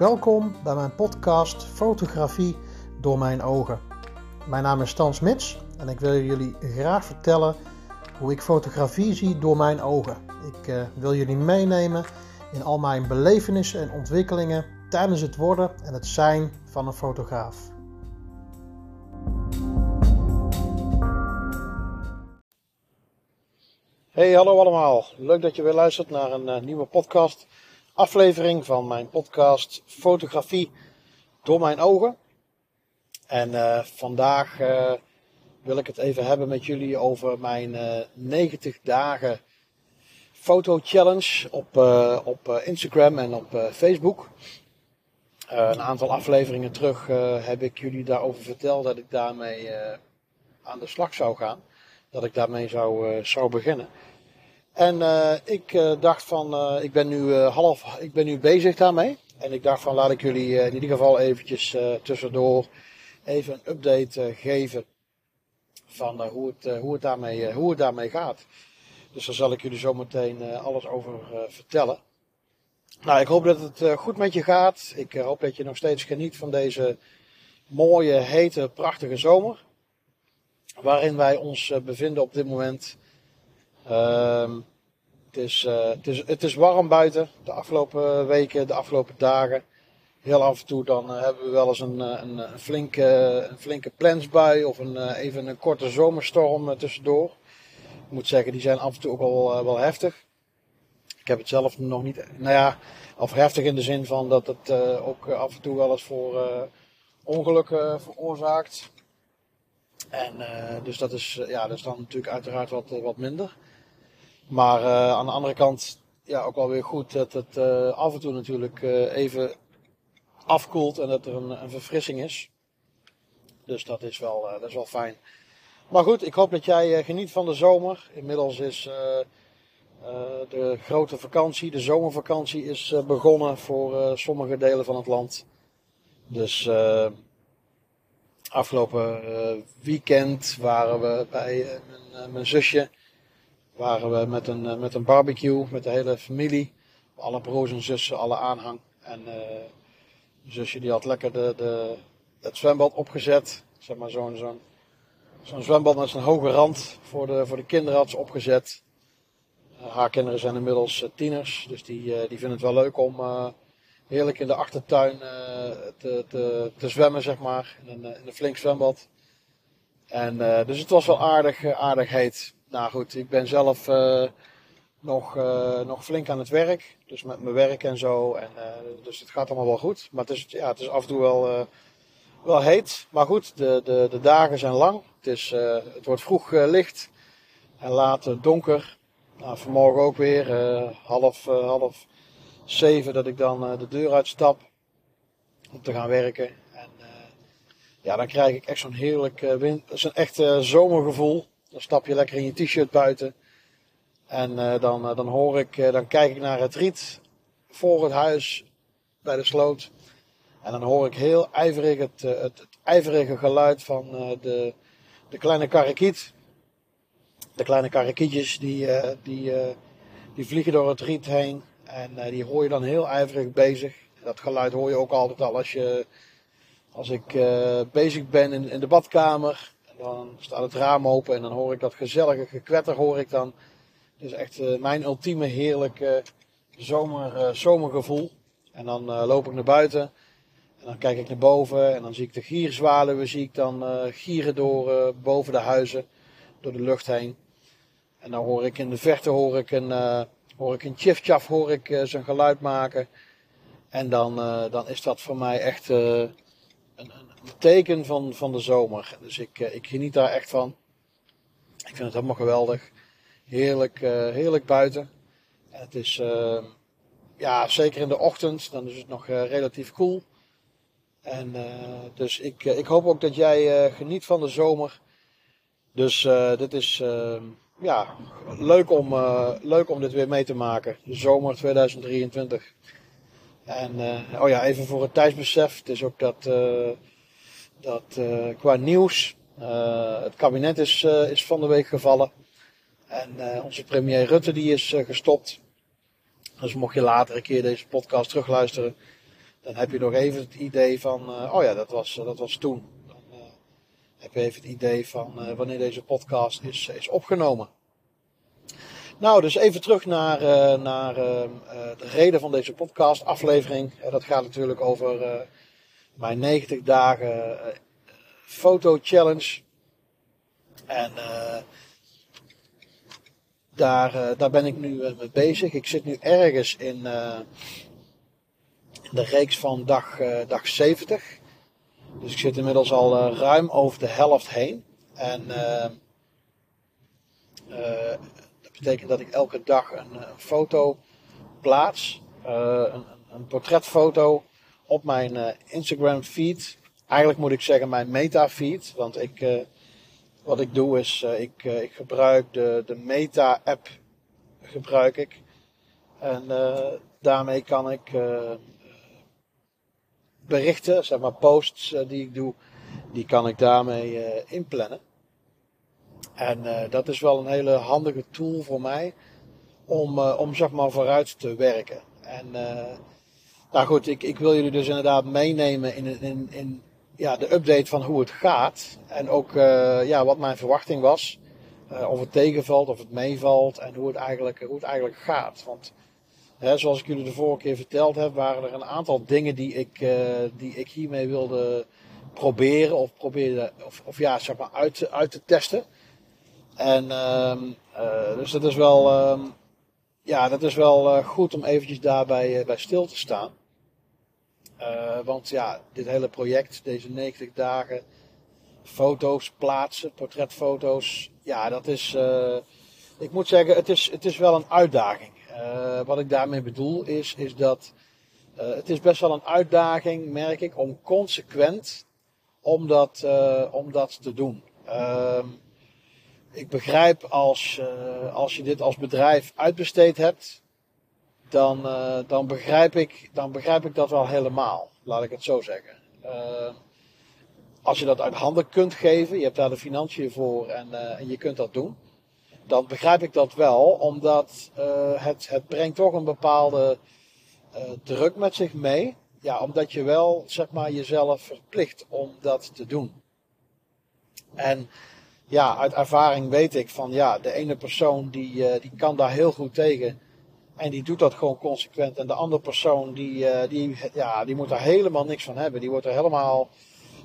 Welkom bij mijn podcast Fotografie door mijn ogen. Mijn naam is Stan Smits en ik wil jullie graag vertellen hoe ik fotografie zie door mijn ogen. Ik uh, wil jullie meenemen in al mijn belevenissen en ontwikkelingen tijdens het worden en het zijn van een fotograaf. Hey, hallo allemaal. Leuk dat je weer luistert naar een uh, nieuwe podcast aflevering van mijn podcast Fotografie door mijn ogen. En uh, vandaag uh, wil ik het even hebben met jullie over mijn uh, 90 dagen foto challenge op, op Instagram en op Facebook. een aantal afleveringen terug heb ik jullie daarover verteld dat ik daarmee aan de slag zou gaan. Dat ik daarmee zou, zou beginnen. En uh, ik uh, dacht van, uh, ik ben nu half, ik ben nu bezig daarmee. En ik dacht van, laat ik jullie in ieder geval eventjes tussendoor even een update geven van hoe, het, hoe, het daarmee, hoe het daarmee gaat. Dus daar zal ik jullie zo meteen alles over vertellen. Nou, ik hoop dat het goed met je gaat. Ik hoop dat je nog steeds geniet van deze mooie, hete, prachtige zomer. Waarin wij ons bevinden op dit moment. Uh, het, is, uh, het, is, het is warm buiten de afgelopen weken, de afgelopen dagen. Heel af en toe dan uh, hebben we wel eens een, een, een, flinke, een flinke plensbui of een, even een korte zomerstorm tussendoor. Ik moet zeggen, die zijn af en toe ook wel, wel heftig. Ik heb het zelf nog niet, nou ja, of heftig in de zin van dat het ook af en toe wel eens voor ongelukken veroorzaakt. En dus dat is, ja, dat is dan natuurlijk uiteraard wat, wat minder. Maar uh, aan de andere kant, ja, ook wel weer goed dat het uh, af en toe natuurlijk uh, even afkoelt en dat er een, een, verfrissing is. Dus dat is wel, dat is wel fijn. Maar goed, ik hoop dat jij geniet van de zomer. Inmiddels is de grote vakantie, de zomervakantie, is begonnen voor sommige delen van het land. Dus afgelopen weekend waren we bij mijn zusje waren we met een, eh, met een barbecue met de hele familie. Alle broers en zussen, alle aanhang. En uh, zusje die had lekker de, de, het zwembad opgezet. Zeg maar zo'n zo'n zo'n zwembad met zo'n hoge rand voor de, voor de kinderen had ze opgezet. Uh, haar kinderen zijn inmiddels tieners, dus die, die vinden het wel leuk om heerlijk in de achtertuin te, te, te zwemmen, zeg maar. In een, in een flink zwembad. En dus het was wel aardig, aardig heet nou goed, ik ben zelf uh, nog, uh, nog flink aan het werk. Dus met mijn werk en zo. En, uh, dus het gaat allemaal wel goed. Maar het is, ja, het is af en toe wel, wel heet. Maar goed, de, de, de dagen zijn lang. Het, is, het wordt vroeg licht en later donker. Nou, vanmorgen ook weer half, half zeven dat ik dan de deur uitstap om te gaan werken. En ja, dan krijg ik echt zo'n heerlijk wind, zo'n echt zomergevoel. Dan stap je lekker in je t-shirt buiten. En uh, dan, uh, dan hoor ik, uh, dan kijk ik naar het riet voor het huis bij de sloot. En dan hoor ik heel ijverig het, het, het ijverige geluid van de, de kleine karakiet. De kleine karakietjes die, die, die vliegen door het riet heen. En die hoor je dan heel ijverig bezig. Dat geluid hoor je ook altijd al als, je, als ik bezig ben in, in de badkamer. Dan staat het raam open en dan hoor ik dat gezellige gekwetter hoor ik dan. Is echt uh, mijn ultieme heerlijke zomer, uh, zomergevoel. En dan uh, loop ik naar buiten en dan kijk ik naar boven en dan zie ik de gierzwaluwen zie ik dan gieren door boven de huizen, door de lucht heen. En dan hoor ik in de verte hoor ik een, hoor ik een tjiftjaf hoor ik zijn geluid maken. En dan, dan is dat voor mij echt een, teken van, van de zomer. Dus ik, eh, ik geniet daar echt van. Ik vind het helemaal geweldig. Heerlijk, uh, heerlijk buiten. En het is, uh, ja, zeker in de ochtend, dan is het nog relatief koel. En dus ik, ik hoop ook dat jij geniet van de zomer. Dus dit is, ja, leuk om, leuk om dit weer mee te maken. De zomer 2023. En, oh ja, even voor het tijdsbesef. Het is ook dat dat uh, qua nieuws, uh, het kabinet is, uh, is van de week gevallen. En onze premier Rutte die is gestopt. Dus mocht je later een keer deze podcast terugluisteren, dan heb je nog even het idee van, oh ja, dat was, dat was toen. Dan heb je even het idee van wanneer deze podcast is, is opgenomen. Nou, dus even terug naar, naar de reden van deze podcast aflevering. dat gaat natuurlijk over mijn 90 dagen foto challenge. En uh, daar, uh, daar ben ik nu mee bezig. Ik zit nu ergens in, de reeks van dag, dag 70. Dus ik zit inmiddels al ruim over de helft heen. En dat betekent dat ik elke dag een, een foto plaats. Een, een, portretfoto op mijn Instagram feed. Eigenlijk moet ik zeggen mijn meta feed. Want ik wat ik doe is, uh, ik, ik gebruik de, de Meta-app gebruik ik. En daarmee kan ik berichten, zeg maar posts die ik doe, die kan ik daarmee inplannen. En dat is wel een hele handige tool voor mij om, om zeg maar vooruit te werken. En nou goed, ik, ik wil jullie dus inderdaad meenemen in, in, in ja, de update van hoe het gaat. En ook uh, ja, wat mijn verwachting was. Uh, of het tegenvalt, of het meevalt. En hoe het eigenlijk, hoe het eigenlijk gaat. Want hè, zoals ik jullie de vorige keer verteld heb, waren er een aantal dingen die ik, uh, die ik hiermee wilde proberen. Of probeerde, of, of ja, zeg maar uit, uit te testen. En um, dus dat is wel, um, ja, dat is wel goed om eventjes daarbij bij stil te staan. Uh, want ja, dit hele project, deze 90 dagen, foto's plaatsen, portretfoto's, ja, dat is, uh, ik moet zeggen, het is, het is wel een uitdaging. Uh, wat ik daarmee bedoel is, is dat het is best wel een uitdaging, merk ik, om consequent om dat, om dat te doen. Ehm, ik begrijp als, als je dit als bedrijf uitbesteed hebt, dan, uh, dan, begrijp ik, dan begrijp ik dat wel helemaal. Laat ik het zo zeggen. Uh, als je dat uit handen kunt geven, je hebt daar de financiën voor en, uh, en je kunt dat doen. Dan begrijp ik dat wel, omdat het, het brengt toch een bepaalde druk met zich mee. Ja, omdat je wel, zeg maar, jezelf verplicht om dat te doen. En ja, uit ervaring weet ik van ja, de ene persoon die, die kan daar heel goed tegen en die doet dat gewoon consequent. En de andere persoon, die, uh, die, ja, die moet daar helemaal niks van hebben. Die wordt er helemaal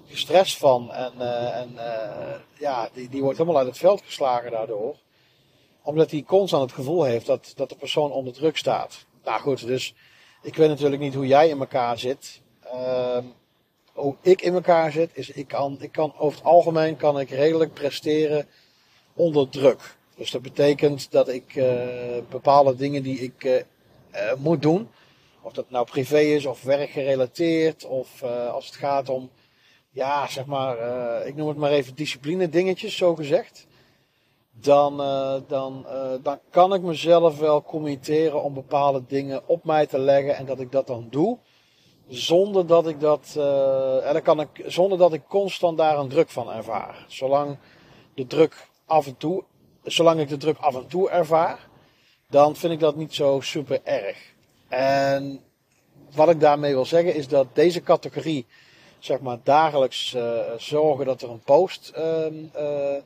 gestrest van. En, uh, en uh, ja, die, die wordt helemaal uit het veld geslagen daardoor. Omdat hij constant het gevoel heeft dat, dat de persoon onder druk staat. Nou goed, dus ik weet natuurlijk niet hoe jij in elkaar zit. Ehm, hoe ik in elkaar zit, is ik kan, ik kan over het algemeen kan ik redelijk presteren onder druk. Dus dat betekent dat ik uh, bepaalde dingen die ik uh, uh, moet doen, of dat nou privé is of werkgerelateerd, of als het gaat om, ja, zeg maar, ik noem het maar even discipline dingetjes, zo gezegd. Dan, dan, dan kan ik mezelf wel committeren om bepaalde dingen op mij te leggen en dat ik dat dan doe. Zonder dat ik dat, en dan kan ik, zonder dat ik constant daar een druk van ervaar. Zolang de druk af en toe zolang ik de druk af en toe ervaar, dan vind ik dat niet zo super erg. En wat ik daarmee wil zeggen is dat deze categorie, zeg maar, dagelijks uh, zorgen dat er een post uh, uh,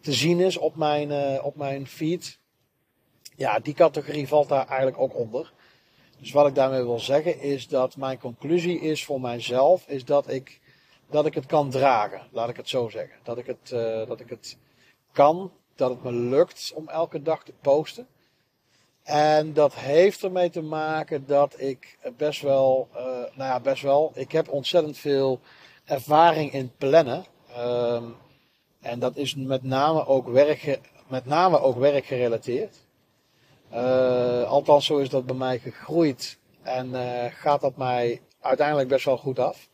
te zien is op mijn, uh, op mijn feed. Ja, die categorie valt daar eigenlijk ook onder. Dus wat ik daarmee wil zeggen is dat mijn conclusie is voor mijzelf, is dat ik, dat ik het kan dragen. Laat ik het zo zeggen. Dat ik het, dat ik het kan dat het me lukt om elke dag te posten. En dat heeft ermee te maken dat ik best wel, uh, nou ja, best wel, ik heb ontzettend veel ervaring in plannen. Um, en dat is met name ook werk, met name ook werkgerelateerd. Uh, althans, zo is dat bij mij gegroeid. En uh, gaat dat mij uiteindelijk best wel goed af.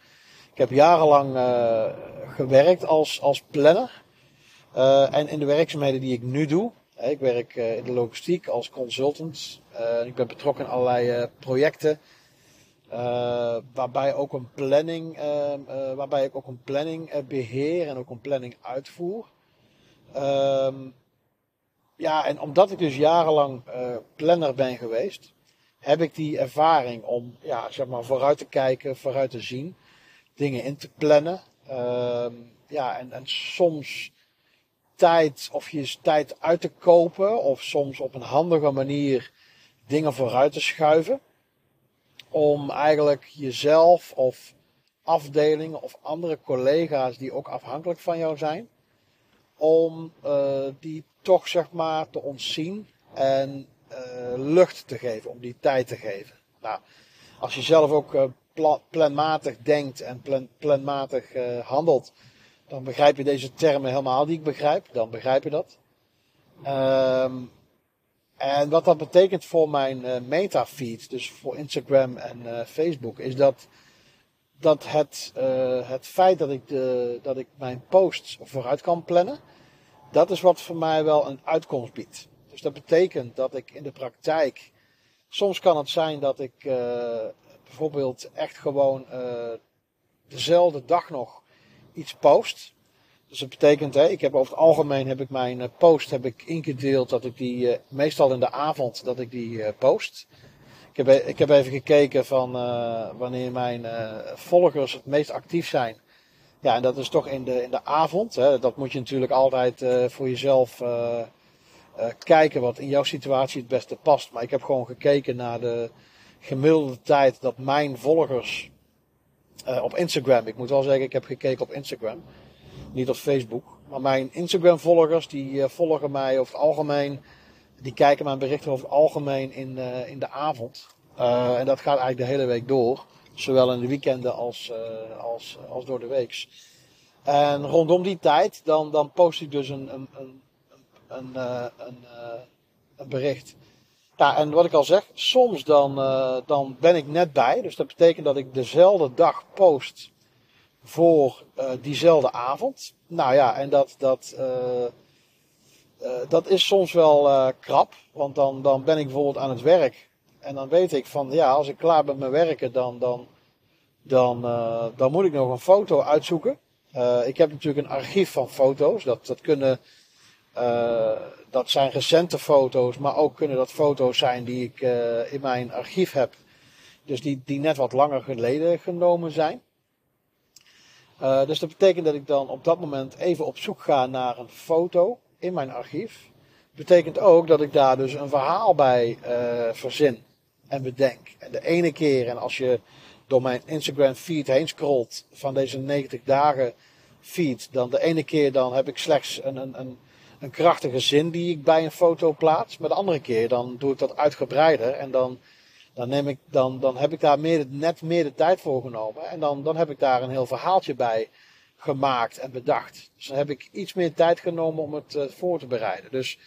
Ik heb jarenlang gewerkt als, als planner. Uh, en in de werkzaamheden die ik nu doe, ik werk uh, in de logistiek als consultant. Uh, ik ben betrokken in allerlei projecten. waarbij, ook een planning, waarbij ik ook een planning beheer en ook een planning uitvoer. Ehm, ja, en omdat ik dus jarenlang planner ben geweest, heb ik die ervaring om ja, zeg maar, vooruit te kijken, vooruit te zien, dingen in te plannen. Ehm, ja, en, en soms tijd, of je tijd uit te kopen, of soms op een handige manier dingen vooruit te schuiven. Om eigenlijk jezelf of afdelingen of andere collega's die ook afhankelijk van jou zijn, om uh, die toch zeg maar te ontzien en uh, lucht te geven, om die tijd te geven. Nou, als je zelf ook uh, planmatig denkt en plan, planmatig handelt, dan begrijp je deze termen helemaal die ik begrijp. Dan begrijp je dat. Um, en wat dat betekent voor mijn uh, metafeed, dus voor Instagram en uh, Facebook, is dat, dat het, uh, het feit dat ik, de, dat ik mijn posts vooruit kan plannen, dat is wat voor mij wel een uitkomst biedt. Dus dat betekent dat ik in de praktijk, soms kan het zijn dat ik bijvoorbeeld echt gewoon dezelfde dag nog iets post. Dus dat betekent, hè, ik heb over het algemeen heb ik mijn eh, post heb ik ingedeeld dat ik die uh, meestal in de avond dat ik die uh, post. Ik heb, ik heb even gekeken van uh, wanneer mijn volgers het meest actief zijn. Ja, en dat is toch in de, in de avond. Hè. Dat moet je natuurlijk altijd voor jezelf kijken wat in jouw situatie het beste past. Maar ik heb gewoon gekeken naar de gemiddelde tijd dat mijn volgers op Instagram. Ik moet wel zeggen, ik heb gekeken op Instagram niet op Facebook. Maar mijn Instagram volgers die eh, volgen mij over het algemeen. Die kijken mijn berichten over het algemeen in, uh, in de avond. En dat gaat eigenlijk de hele week door. Zowel in de weekenden als, als, als door de weeks. En rondom die tijd dan, dan post ik dus een, een, een, een, een, een bericht. Ja, en wat ik al zeg, soms dan, dan ben ik net bij. Dus dat betekent dat ik dezelfde dag post voor uh, diezelfde avond. Nou ja, en dat, dat, uh, uh, dat is soms wel krap. Want dan, dan ben ik bijvoorbeeld aan het werk. En dan weet ik van, ja, als ik klaar ben met werken, dan, dan, dan, dan moet ik nog een foto uitzoeken. ik heb natuurlijk een archief van foto's. Dat, dat kunnen, dat zijn recente foto's, maar ook kunnen dat foto's zijn die ik in mijn archief heb. Dus die, die net wat langer geleden genomen zijn. Uh, dus dat betekent dat ik dan op dat moment even op zoek ga naar een foto in mijn archief. Betekent ook dat ik daar dus een verhaal bij verzin en bedenk. En de ene keer, en als je door mijn Instagram feed heen scrolt van deze 90 dagen feed, dan de ene keer dan heb ik slechts een, een, een, een krachtige zin die ik bij een foto plaats. Maar de andere keer dan doe ik dat uitgebreider en dan dan, neem ik, dan, dan heb ik daar meer, net meer de tijd voor genomen. En dan, dan heb ik daar een heel verhaaltje bij gemaakt en bedacht. Dus dan heb ik iets meer tijd genomen om het uh, voor te bereiden. Dus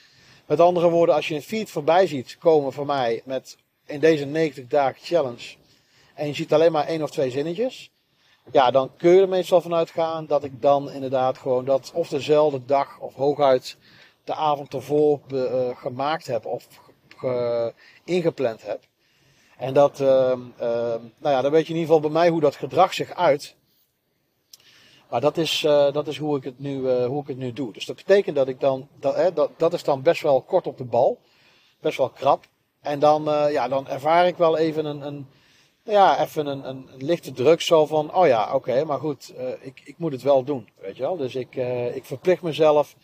met andere woorden, als je een feed voorbij ziet komen van mij met in deze 90 dagen challenge. En je ziet alleen maar één of twee zinnetjes. Ja, dan kun je er meestal vanuit gaan dat ik dan inderdaad gewoon dat of dezelfde dag of hooguit de avond ervoor uh, gemaakt heb of uh, ingepland heb. En dat, uh, uh, nou ja, dan weet je in ieder geval bij mij hoe dat gedrag zich uit. Maar dat is, uh, dat is hoe, ik het nu, hoe ik het nu doe. Dus dat betekent dat ik dan, dat, dat, dat is dan best wel kort op de bal. Best wel krap. En dan, ja, dan ervaar ik wel even een, een ja, even een, een, lichte druk zo van, oh ja, oké, maar goed, ik, ik moet het wel doen, weet je wel. Dus ik, ik verplicht mezelf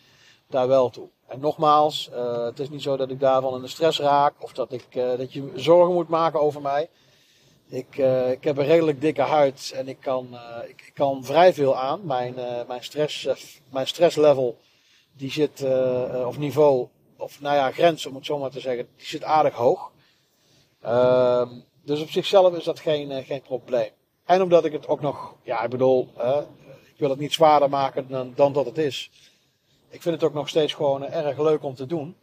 daar wel toe. En nogmaals, uh, het is niet zo dat ik daarvan in de stress raak of dat, ik, dat je zorgen moet maken over mij. Ik, ik heb een redelijk dikke huid en ik kan, ik, ik, kan vrij veel aan. Mijn, mijn, stress, mijn stresslevel, die zit, of niveau, of nou ja, grens om het zo maar te zeggen, die zit aardig hoog. Ehm, dus op zichzelf is dat geen, geen probleem. En omdat ik het ook nog, ja, ik bedoel, ik wil het niet zwaarder maken dan, dan dat het is ik vind het ook nog steeds gewoon erg leuk om te doen.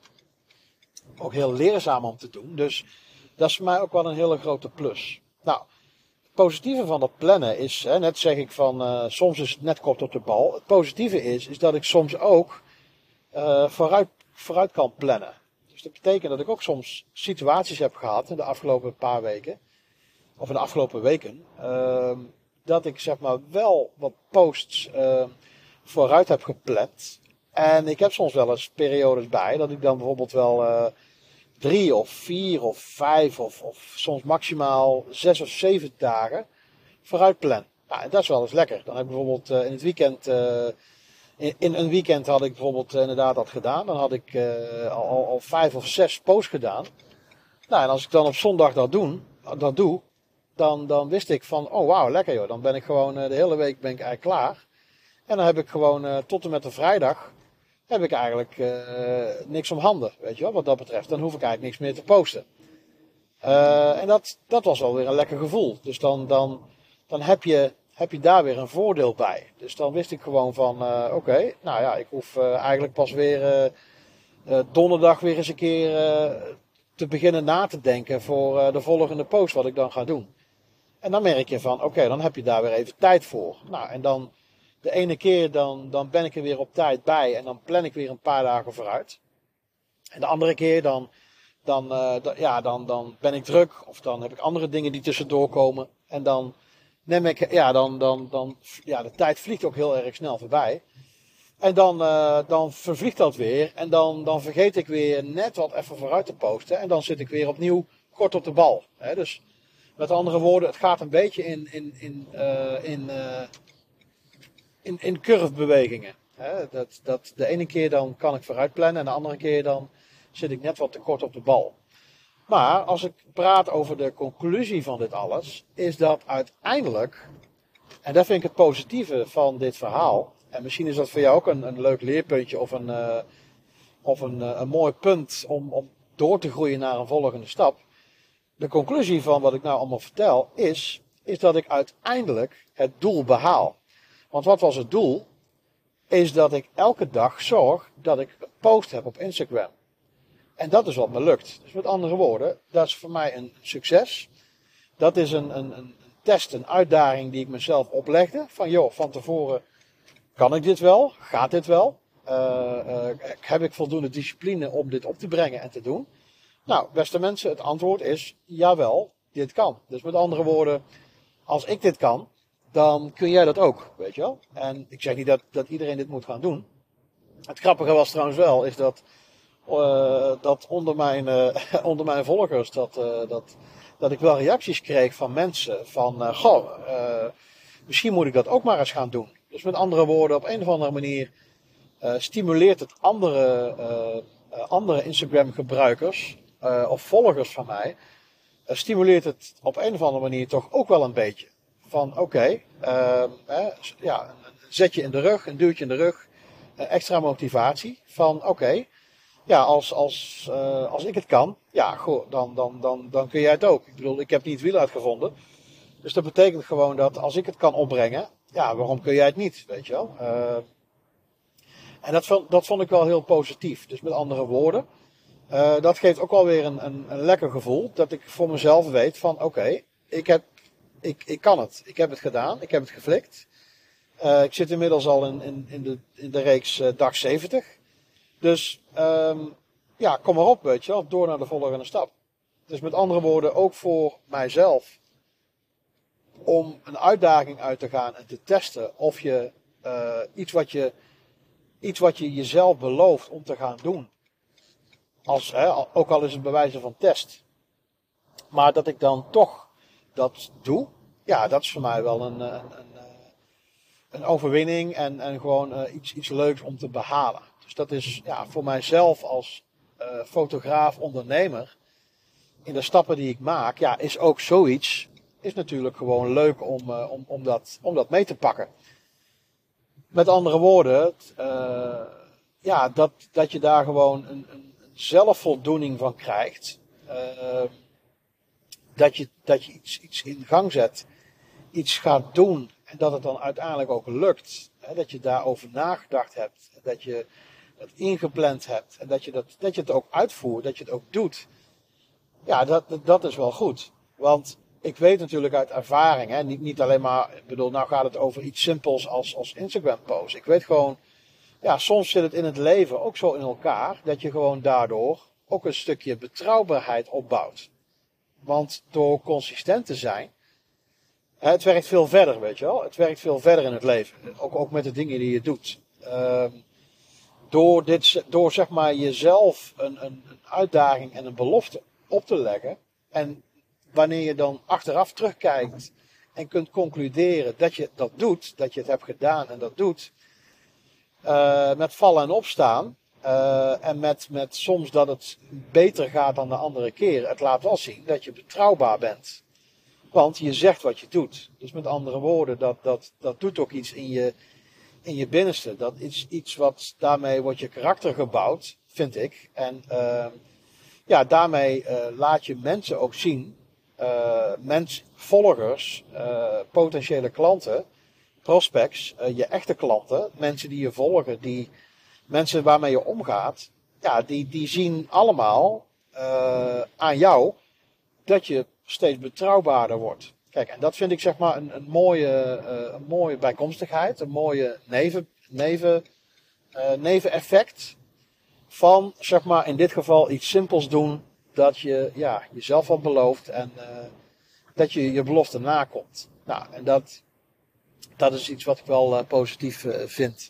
Ook heel leerzaam om te doen. Dus dat is voor mij ook wel een hele grote plus. Nou, het positieve van dat plannen is, hè, net zeg ik van, uh, soms is het net kort op de bal. Het positieve is, is dat ik soms ook vooruit, vooruit kan plannen. Dus dat betekent dat ik ook soms situaties heb gehad in de afgelopen paar weken, of in de afgelopen weken, uh, dat ik zeg maar wel wat posts vooruit heb gepland. En ik heb soms wel eens periodes bij dat ik dan bijvoorbeeld wel uh, drie of vier of vijf of, of soms maximaal zes of zeven dagen vooruit plan. Nou, en dat is wel eens lekker. Dan heb ik bijvoorbeeld uh, in het weekend, uh, in, een weekend had ik bijvoorbeeld uh, inderdaad dat gedaan. Dan had ik al, al, al, vijf of zes posts gedaan. Nou, en als ik dan op zondag dat, doen, dat doe, dan, dan wist ik van, oh wauw, lekker joh. Dan ben ik gewoon de hele week ben ik eigenlijk klaar. En dan heb ik gewoon tot en met de vrijdag heb ik eigenlijk niks om handen, weet je wel, wat dat betreft. Dan hoef ik eigenlijk niks meer te posten. En dat, dat was wel weer een lekker gevoel. Dus dan, dan, dan heb, je, heb je daar weer een voordeel bij. Dus dan wist ik gewoon van, uh, oké, nou ja, ik hoef eigenlijk pas weer donderdag weer eens een keer te beginnen na te denken voor de volgende post wat ik dan ga doen. En dan merk je van, oké, dan heb je daar weer even tijd voor. Nou, en dan de ene keer dan, dan ben ik er weer op tijd bij en dan plan ik weer een paar dagen vooruit. En de andere keer dan, dan, ja, dan, dan ben ik druk of dan heb ik andere dingen die tussendoor komen. En dan neem ja, dan, dan, dan, ja, de tijd vliegt ook heel erg snel voorbij. En dan, uh, dan vervliegt dat weer. En dan, dan vergeet ik weer net wat even vooruit te posten. En dan zit ik weer opnieuw kort op de bal. Hè? Dus met andere woorden, het gaat een beetje in, in, in, uh, in, in, in curvebewegingen. Hè? Dat, dat de ene keer dan kan ik vooruit plannen en de andere keer dan zit ik net wat te kort op de bal. Maar als ik praat over de conclusie van dit alles, is dat uiteindelijk, en dat vind ik het positieve van dit verhaal, en misschien is dat voor jou ook een, een leuk leerpuntje of een, uh, of een, uh, een mooi punt om, om door te groeien naar een volgende stap. De conclusie van wat ik nou allemaal vertel is, is dat ik uiteindelijk het doel behaal. Want wat was het doel? Is dat ik elke dag zorg dat ik een post heb op Instagram. En dat is wat me lukt. Dus met andere woorden, dat is voor mij een succes. Dat is een, een, een test, een uitdaging die ik mezelf oplegde. Van joh, van tevoren kan ik dit wel? Gaat dit wel? Uh, uh, heb ik voldoende discipline om dit op te brengen en te doen? Nou, beste mensen, het antwoord is jawel, dit kan. Dus met andere woorden, als ik dit kan, dan kun jij dat ook, weet je wel. En ik zeg niet dat, dat iedereen dit moet gaan doen. Het grappige was trouwens wel, is dat, dat onder, mijn, uh, onder mijn volgers, dat, uh, dat, dat ik wel reacties kreeg van mensen van, goh, misschien moet ik dat ook maar eens gaan doen. Dus met andere woorden, op een of andere manier stimuleert het andere, andere Instagram gebruikers of volgers van mij, stimuleert het op een of andere manier toch ook wel een beetje van oké, okay, uh, ja, een zetje in de rug, een duwtje in de rug, extra motivatie van oké, ja, als, als, uh, als ik het kan, ja, goh, dan, dan, dan, dan kun jij het ook. Ik bedoel, ik heb niet het wiel uitgevonden. Dus dat betekent gewoon dat als ik het kan opbrengen, ja, waarom kun jij het niet, weet je wel? Uh, en dat vond, dat vond ik wel heel positief. Dus met andere woorden, uh, dat geeft ook alweer een, een, een lekker gevoel. Dat ik voor mezelf weet van oké, ik heb ik, ik kan het. Ik heb het gedaan. Ik heb het geflikt. Ik zit inmiddels al in, in, in, de, in de reeks dag 70. Dus um, ja, kom maar op, weet je wel. Door naar de volgende stap. Dus met andere woorden, ook voor mijzelf. Om een uitdaging uit te gaan en te testen of je uh, iets, wat je iets wat je jezelf belooft om te gaan doen. Als, hè, ook al is het bewijzen van test. Maar dat ik dan toch dat doe, ja, dat is voor mij wel een, een, een, eh, een overwinning en, en gewoon iets, iets leuks om te behalen. Dus dat is ja, voor mijzelf als uh, fotograaf, ondernemer, in de stappen die ik maak, ja, is ook zoiets, is natuurlijk gewoon leuk om, uh, om, om, dat, om dat mee te pakken. Met andere woorden, ja, dat, dat je daar gewoon een, een zelfvoldoening van krijgt dat je, dat je iets, iets in gang zet, iets gaat doen en dat het dan uiteindelijk ook lukt. Hè, dat je daarover nagedacht hebt, dat je het ingepland hebt en dat je, dat, dat je het ook uitvoert, dat je het ook doet. Ja, dat, dat is wel goed. Want ik weet natuurlijk uit ervaring, hè, niet, niet alleen maar, ik bedoel, nou gaat het over iets simpels als, als Instagram post. Ik weet gewoon, ja, soms zit het in het leven ook zo in elkaar dat je gewoon daardoor ook een stukje betrouwbaarheid opbouwt. Want door consistent te zijn, het werkt veel verder, weet je wel. Het werkt veel verder in het leven. Ook, ook met de dingen die je doet. Um, door, dit, door zeg maar jezelf een, een, uitdaging en een belofte op te leggen. En wanneer je dan achteraf terugkijkt en kunt concluderen dat je dat doet, dat je het hebt gedaan en dat doet, uh, met vallen en opstaan, uh, en met, met soms dat het beter gaat dan de andere keer. Het laat wel zien dat je betrouwbaar bent. Want je zegt wat je doet. Dus met andere woorden, dat, dat, dat doet ook iets in je, in je binnenste. Dat is iets wat daarmee wordt je karakter gebouwd, vind ik. En uh, ja, daarmee uh, laat je mensen ook zien, uh, mens, volgers, potentiële klanten, prospects, je echte klanten, mensen die je volgen, die mensen waarmee je omgaat, ja, die, die zien allemaal aan jou dat je steeds betrouwbaarder wordt. Kijk, en dat vind ik zeg maar een, een, mooie, uh, een mooie bijkomstigheid, een mooie neven, neven, uh, neveneffect van, zeg maar, in dit geval iets simpels doen dat je ja, jezelf wat belooft en dat je je belofte nakomt. Nou, en dat, dat is iets wat ik wel positief vind.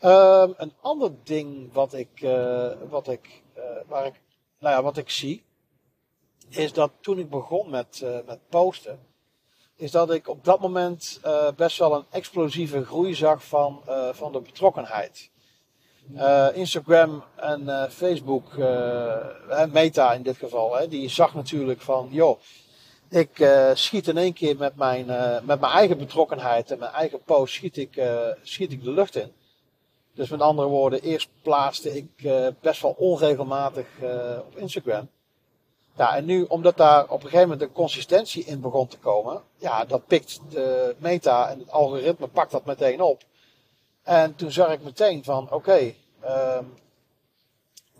Um, een ander ding wat ik, wat ik, waar ik, nou ja, wat ik zie, is dat toen ik begon met, uh, met posten, is dat ik op dat moment best wel een explosieve groei zag van, van de betrokkenheid. Instagram en Facebook, Meta in dit geval, hè, die zag natuurlijk van, joh, ik schiet in één keer met mijn, met mijn eigen betrokkenheid en mijn eigen post schiet ik, schiet ik de lucht in. Dus met andere woorden, eerst plaatste ik best wel onregelmatig op Instagram. Ja, en nu, omdat daar op een gegeven moment een consistentie in begon te komen, ja, dat pikt de meta en het algoritme pakt dat meteen op. En toen zag ik meteen van, oké, uh,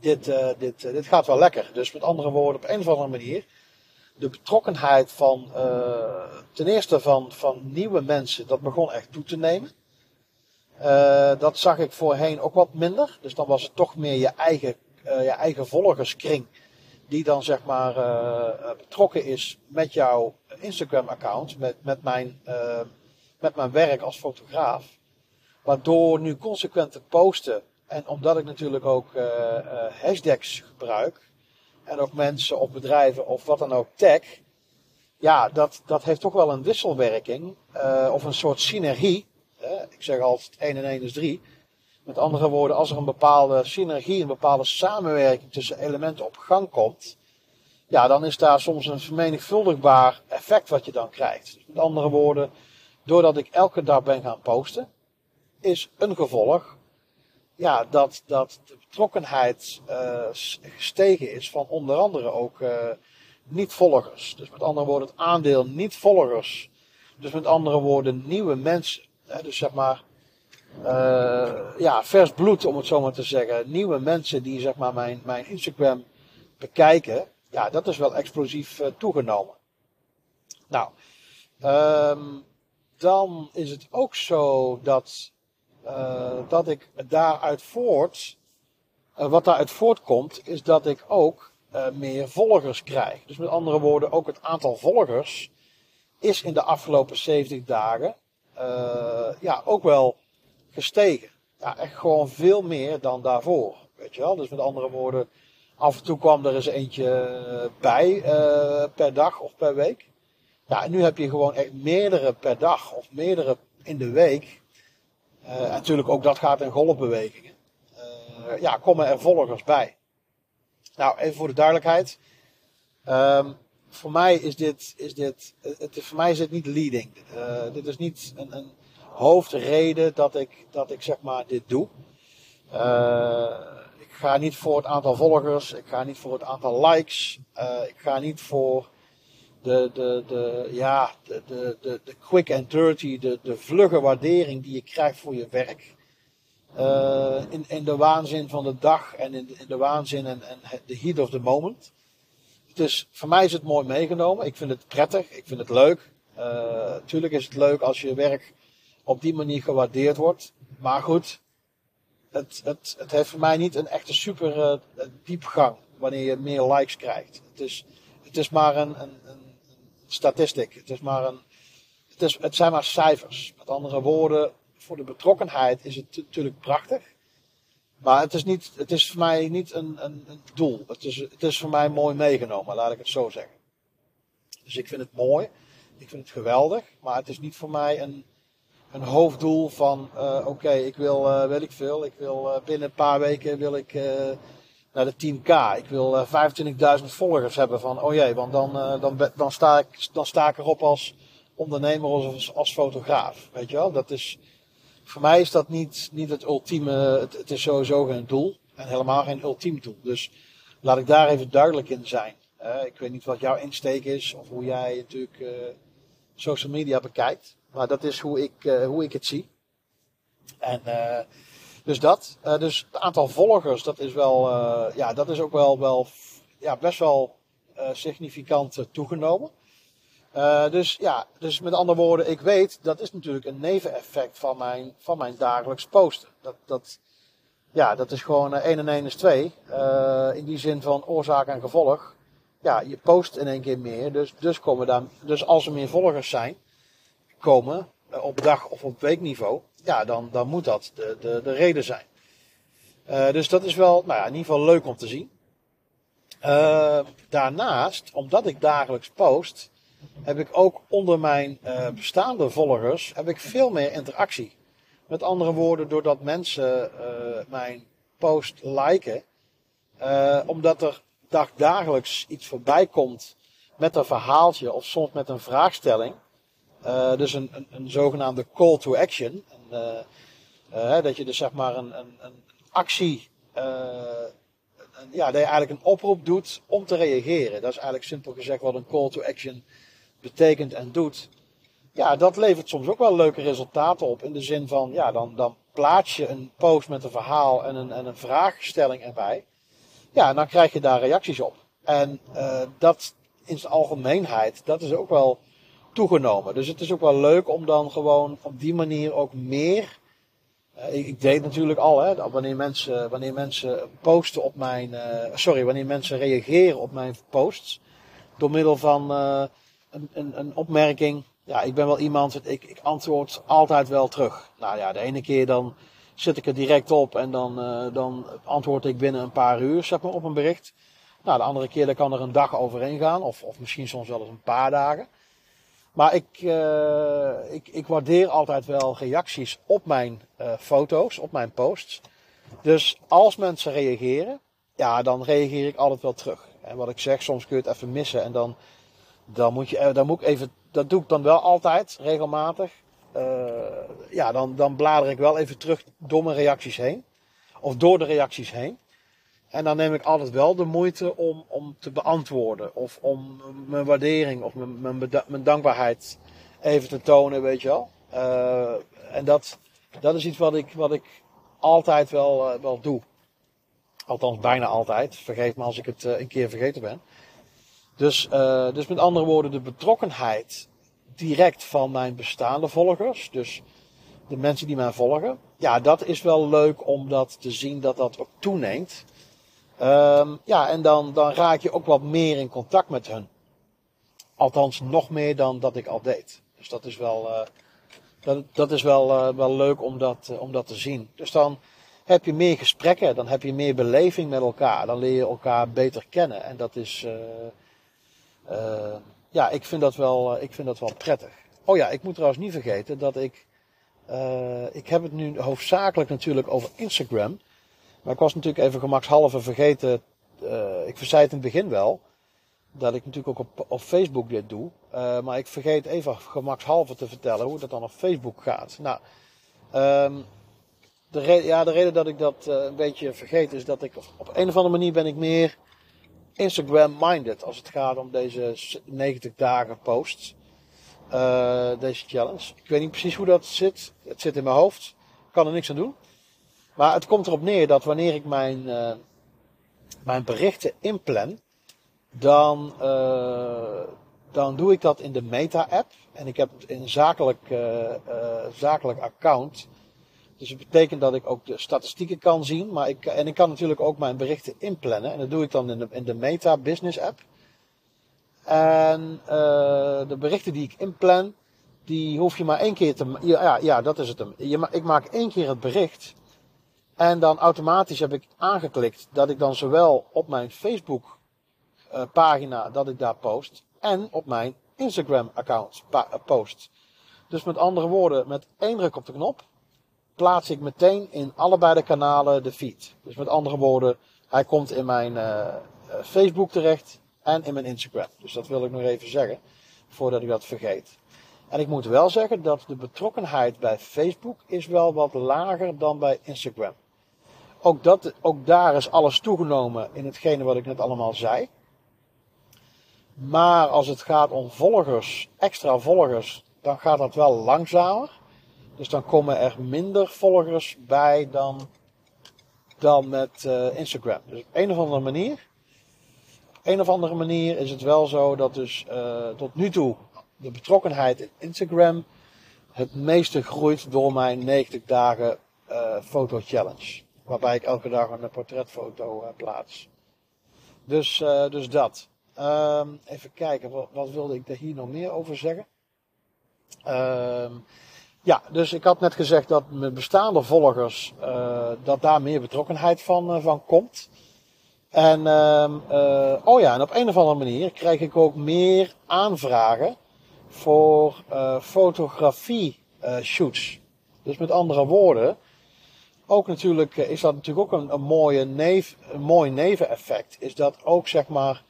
dit, uh, dit, dit gaat wel lekker. Dus met andere woorden, op een of andere manier, de betrokkenheid van, ten eerste van, van nieuwe mensen, dat begon echt toe te nemen. Dat zag ik voorheen ook wat minder. Dus dan was het toch meer je eigen, je eigen volgerskring. Die dan zeg maar uh, betrokken is met jouw Instagram account. Met, met, mijn, met mijn werk als fotograaf. Waardoor nu consequent te posten. En omdat ik natuurlijk ook hashtags gebruik. En ook mensen of bedrijven of wat dan ook tag. Ja, dat, dat heeft toch wel een wisselwerking. of een soort synergie ik zeg altijd 1 en 1 is 3. Met andere woorden, als er een bepaalde synergie, een bepaalde samenwerking tussen elementen op gang komt, ja, dan is daar soms een vermenigvuldigbaar effect wat je dan krijgt. Met andere woorden, doordat ik elke dag ben gaan posten, is een gevolg ja, dat, dat de betrokkenheid uh, gestegen is van onder andere ook uh, niet-volgers. Dus met andere woorden, het aandeel niet-volgers. Dus met andere woorden, nieuwe mensen dus zeg maar, uh, ja, vers bloed om het zo maar te zeggen. Nieuwe mensen die zeg maar mijn, mijn Instagram bekijken. Ja, dat is wel explosief uh, toegenomen. Nou, um, dan is het ook zo dat, uh, dat ik daaruit voort, wat daaruit voortkomt, is dat ik ook meer volgers krijg. Dus met andere woorden, ook het aantal volgers is in de afgelopen 70 dagen ja, ook wel gestegen. Ja, echt gewoon veel meer dan daarvoor. Weet je wel? Dus met andere woorden, af en toe kwam er eens eentje bij uh, per dag of per week. Ja, en nu heb je gewoon echt meerdere per dag of meerdere in de week. Uh, natuurlijk ook dat gaat in golfbewegingen. Uh, ja, komen er volgers bij. Nou, even voor de duidelijkheid. Um, voor mij is dit, is dit het, voor mij is het niet leading. Dit is niet een, een, hoofdreden dat ik, dat ik zeg maar dit doe. Uh, ik ga niet voor het aantal volgers, ik ga niet voor het aantal likes, uh, ik ga niet voor de, de, de, ja, de, de, de, quick and dirty, de, de vlugge waardering die je krijgt voor je werk. Uh, in, in de waanzin van de dag en in de, in de waanzin en, en de heat of the moment. Dus voor mij is het mooi meegenomen. Ik vind het prettig. Ik vind het leuk. Uh, tuurlijk is het leuk als je werk op die manier gewaardeerd wordt. Maar goed, het, het, het heeft voor mij niet een echte super uh, diepgang wanneer je meer likes krijgt. Het is, het is maar een, een, een statistiek. Het, is maar een, het, is, het zijn maar cijfers. Met andere woorden, voor de betrokkenheid is het natuurlijk prachtig. Maar het is, niet, het is voor mij niet een, een, een doel. Het is, het is voor mij mooi meegenomen, laat ik het zo zeggen. Dus ik vind het mooi. Ik vind het geweldig. Maar het is niet voor mij een, een hoofddoel van uh, oké, ik wil, uh, weet ik veel. Ik wil uh, binnen een paar weken wil ik naar de 10k. Ik wil 25.000 volgers hebben van oh jee, want dan, dan, dan, sta ik, dan sta ik erop als ondernemer of als, als fotograaf. Weet je wel, dat is voor mij is dat niet, niet het ultieme, het, het, is sowieso geen doel. En helemaal geen ultiem doel. Dus laat ik daar even duidelijk in zijn. Ik weet niet wat jouw insteek is of hoe jij natuurlijk social media bekijkt. Maar dat is hoe ik, uh, hoe ik het zie. En dus dat. dus het aantal volgers, dat is wel, ja, dat is ook wel, wel ja, best wel significant toegenomen. Uh, dus ja, dus met andere woorden, ik weet, dat is natuurlijk een neveneffect van mijn, van mijn dagelijks posten. Dat, dat, ja, dat is gewoon uh, 1 en 1 is 2. Uh, in die zin van oorzaak en gevolg. Ja, je post in één keer meer. Dus, dus, komen daar, dus als er meer volgers zijn, komen uh, op dag of op weekniveau. Ja, dan, dan moet dat de, de, de reden zijn. Uh, dus dat is wel, nou ja, in ieder geval leuk om te zien. Uh, daarnaast, omdat ik dagelijks post, heb ik ook onder mijn bestaande volgers heb ik veel meer interactie. Met andere woorden, doordat mensen mijn post liken, omdat er dag, dagelijks iets voorbij komt met een verhaaltje of soms met een vraagstelling. Dus een, een, zogenaamde call to action. En, dat je dus zeg maar een, een, een actie, ja, dat je eigenlijk een oproep doet om te reageren. Dat is eigenlijk simpel gezegd wat een call to action betekent en doet. Ja, dat levert soms ook wel leuke resultaten op. In de zin van, ja, dan, dan plaats je een post met een verhaal en een, en een vraagstelling erbij. Ja, en dan krijg je daar reacties op. En uh, dat in zijn algemeenheid, dat is ook wel toegenomen. Dus het is ook wel leuk om dan gewoon op die manier ook meer. Uh, ik, deed natuurlijk al, hè, wanneer mensen, wanneer mensen posten op mijn. Uh, sorry, wanneer mensen reageren op mijn posts. Door middel van een, een, een opmerking. Ja, ik ben wel iemand, ik, ik antwoord altijd wel terug. Nou ja, de ene keer dan zit ik er direct op en dan, uh, dan antwoord ik binnen een paar uur zeg maar, op een bericht. Nou, de andere keer dan kan er een dag overheen gaan, of, of misschien soms wel eens een paar dagen. Maar ik, uh, ik, ik waardeer altijd wel reacties op mijn uh, foto's, op mijn posts. Dus als mensen reageren, ja, dan reageer ik altijd wel terug. En wat ik zeg, soms kun je het even missen en dan dan moet je, eh, dan moet ik even, dat doe ik dan wel altijd, regelmatig. Uh, ja, dan, dan blader ik wel even terug door mijn reacties heen. Of door de reacties heen. En dan neem ik altijd wel de moeite om, om te beantwoorden. Of om mijn waardering of mijn, mijn, mijn dankbaarheid even te tonen, weet je wel. Uh, en dat, dat is iets wat ik, wat ik altijd wel, uh, wel doe. Althans, bijna altijd. Vergeet me als ik het een keer vergeten ben. Dus, dus met andere woorden, de betrokkenheid direct van mijn bestaande volgers, dus de mensen die mij volgen, ja, dat is wel leuk om dat te zien dat dat ook toeneemt. Um, ja, en dan, dan raak je ook wat meer in contact met hun. Althans, nog meer dan dat ik al deed. Dus dat is wel, uh, dat, dat is wel, uh, wel leuk om dat, uh, om dat te zien. Dus dan heb je meer gesprekken, dan heb je meer beleving met elkaar. Dan leer je elkaar beter kennen. En dat is, ja, ik vind, dat wel, eh, ik vind dat wel prettig. Oh ja, ik moet trouwens niet vergeten dat ik. Ik heb het nu hoofdzakelijk natuurlijk over Instagram. Maar ik was natuurlijk even gemakshalve vergeten. Uh, ik zei het in het begin wel. Dat ik natuurlijk ook op, op Facebook dit doe. Uh, maar ik vergeet even gemakshalve te vertellen hoe dat dan op Facebook gaat. Nou, um, de, ja, de reden dat ik dat een beetje vergeet is dat ik op een of andere manier ben ik meer Instagram-minded als het gaat om deze 90 dagen posts. Deze challenge. Ik weet niet precies hoe dat zit. Het zit in mijn hoofd. Ik kan er niks aan doen. Maar het komt erop neer dat wanneer ik mijn, uh, mijn berichten inplan, dan, uh, dan doe ik dat in de Meta-app. En ik heb een zakelijk, zakelijk account dus het betekent dat ik ook de statistieken kan zien. Maar ik, en ik kan natuurlijk ook mijn berichten inplannen. En dat doe ik dan in de, in de Meta Business app. En de berichten die ik inplan, die hoef je maar één keer te. Ja, ja dat is het ik maak één keer het bericht. En dan automatisch heb ik aangeklikt dat ik dan zowel op mijn Facebook uh, pagina dat ik daar post en op mijn Instagram account post. Dus met andere woorden, met één druk op de knop plaats ik meteen in allebei de kanalen de feed. Dus met andere woorden, hij komt in mijn uh, Facebook terecht en in mijn Instagram. Dus dat wil ik nog even zeggen, voordat ik dat vergeet. En ik moet wel zeggen dat de betrokkenheid bij Facebook is wel wat lager dan bij Instagram. Ook, dat, ook daar is alles toegenomen in hetgene wat ik net allemaal zei. Maar als het gaat om volgers, extra volgers, dan gaat dat wel langzamer. Dus dan komen er minder volgers bij dan, dan met uh, Instagram. Dus op een of andere manier. Op een of andere manier is het wel zo dat dus uh, tot nu toe de betrokkenheid in Instagram het meeste groeit door mijn 90 dagen uh, foto challenge. Waarbij ik elke dag een portretfoto uh, plaats. Dus, uh, dus dat. Um, even kijken, wat, wilde ik er hier nog meer over zeggen? Um, ja, dus ik had net gezegd dat mijn bestaande volgers, uh, dat daar meer betrokkenheid van, van komt. En, uh, oh ja, en op een of andere manier krijg ik ook meer aanvragen voor fotografie shoots. Dus met andere woorden, ook natuurlijk is dat natuurlijk ook een, een, mooie neef, een mooi neveneffect. Is dat ook zeg maar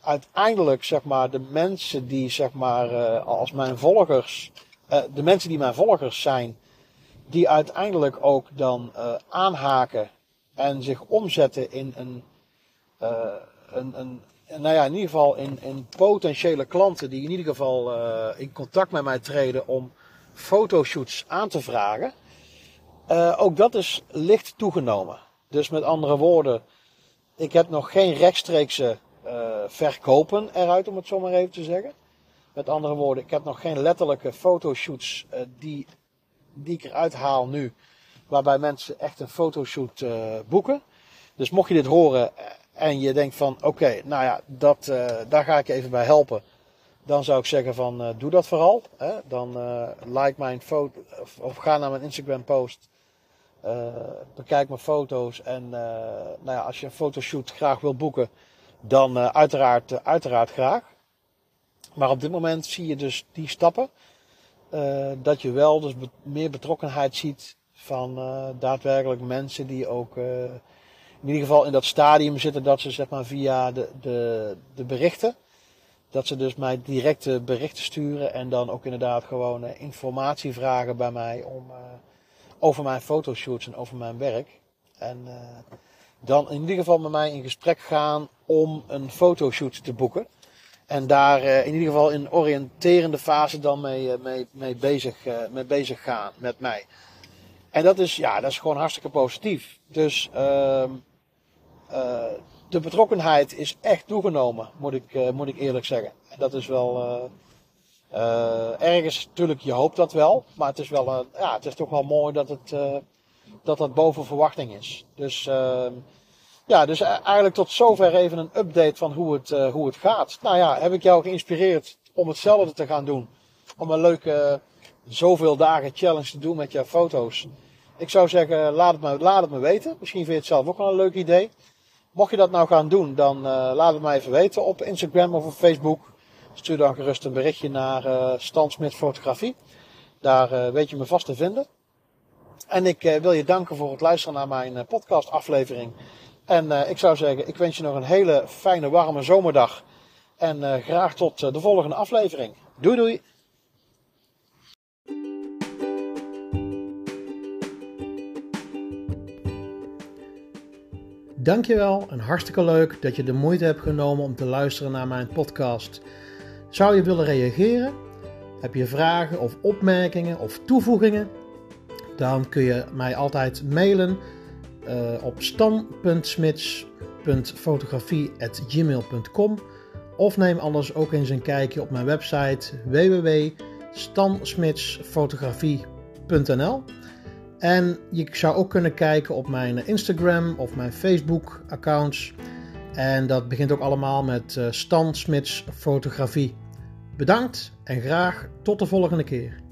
uiteindelijk zeg maar de mensen die zeg maar als mijn volgers uh, de mensen die mijn volgers zijn, die uiteindelijk ook dan aanhaken en zich omzetten in een, een, een, nou ja, in ieder geval in, in potentiële klanten die in ieder geval in contact met mij treden om fotoshoots aan te vragen. Ook dat is licht toegenomen. Dus met andere woorden, ik heb nog geen rechtstreekse verkopen eruit, om het zo maar even te zeggen. Met andere woorden, ik heb nog geen letterlijke fotoshoots uh, die, die ik eruit haal nu. Waarbij mensen echt een fotoshoot boeken. Dus mocht je dit horen eh, en je denkt van oké, nou ja, dat, daar ga ik even bij helpen. Dan zou ik zeggen van doe dat vooral. Hè? Dan like mijn foto of, ga naar mijn Instagram post. Bekijk mijn foto's en nou ja, als je een fotoshoot graag wil boeken, dan uiteraard, uiteraard graag. Maar op dit moment zie je dus die stappen. Dat je wel dus meer betrokkenheid ziet van daadwerkelijk mensen die ook in ieder geval in dat stadium zitten dat ze zeg maar via de, de, de berichten. Dat ze dus mij directe berichten sturen en dan ook inderdaad gewoon informatie vragen bij mij om, over mijn fotoshoots en over mijn werk. En dan in ieder geval met mij in gesprek gaan om een fotoshoot te boeken. En daar uh, in ieder geval in oriënterende fase dan mee, uh, mee, mee, bezig, mee bezig gaan met mij. En dat is, ja, dat is gewoon hartstikke positief. Dus ehm, de betrokkenheid is echt toegenomen, moet ik, moet ik eerlijk zeggen. En dat is wel ergens, natuurlijk, je hoopt dat wel. Maar het is, wel, ja, het is toch wel mooi dat het, dat, dat boven verwachting is. Dus ehm, ja, dus eigenlijk tot zover even een update van hoe het, uh, hoe het gaat. Nou ja, heb ik jou geïnspireerd om hetzelfde te gaan doen. Om een leuke zoveel dagen challenge te doen met jouw foto's. Ik zou zeggen, laat het, me, laat het me weten. Misschien vind je het zelf ook wel een leuk idee. Mocht je dat nou gaan doen, dan uh, laat het me even weten op Instagram of op Facebook. Stuur dan gerust een berichtje naar uh, Fotografie. Daar weet je me vast te vinden. En ik wil je danken voor het luisteren naar mijn podcast aflevering en ik zou zeggen, ik wens je nog een hele fijne, warme zomerdag. En graag tot de volgende aflevering. Doei doei! Dankjewel en hartstikke leuk dat je de moeite hebt genomen om te luisteren naar mijn podcast. Zou je willen reageren? Heb je vragen of opmerkingen of toevoegingen? Dan kun je mij altijd mailen uh, op stan.smits.fotografie.gmail.com of neem anders ook eens een kijkje op mijn website www.stansmitsfotografie.nl En je zou ook kunnen kijken op mijn Instagram of mijn Facebook accounts. En dat begint ook allemaal met uh, Stan Smits Fotografie. Bedankt en graag tot de volgende keer.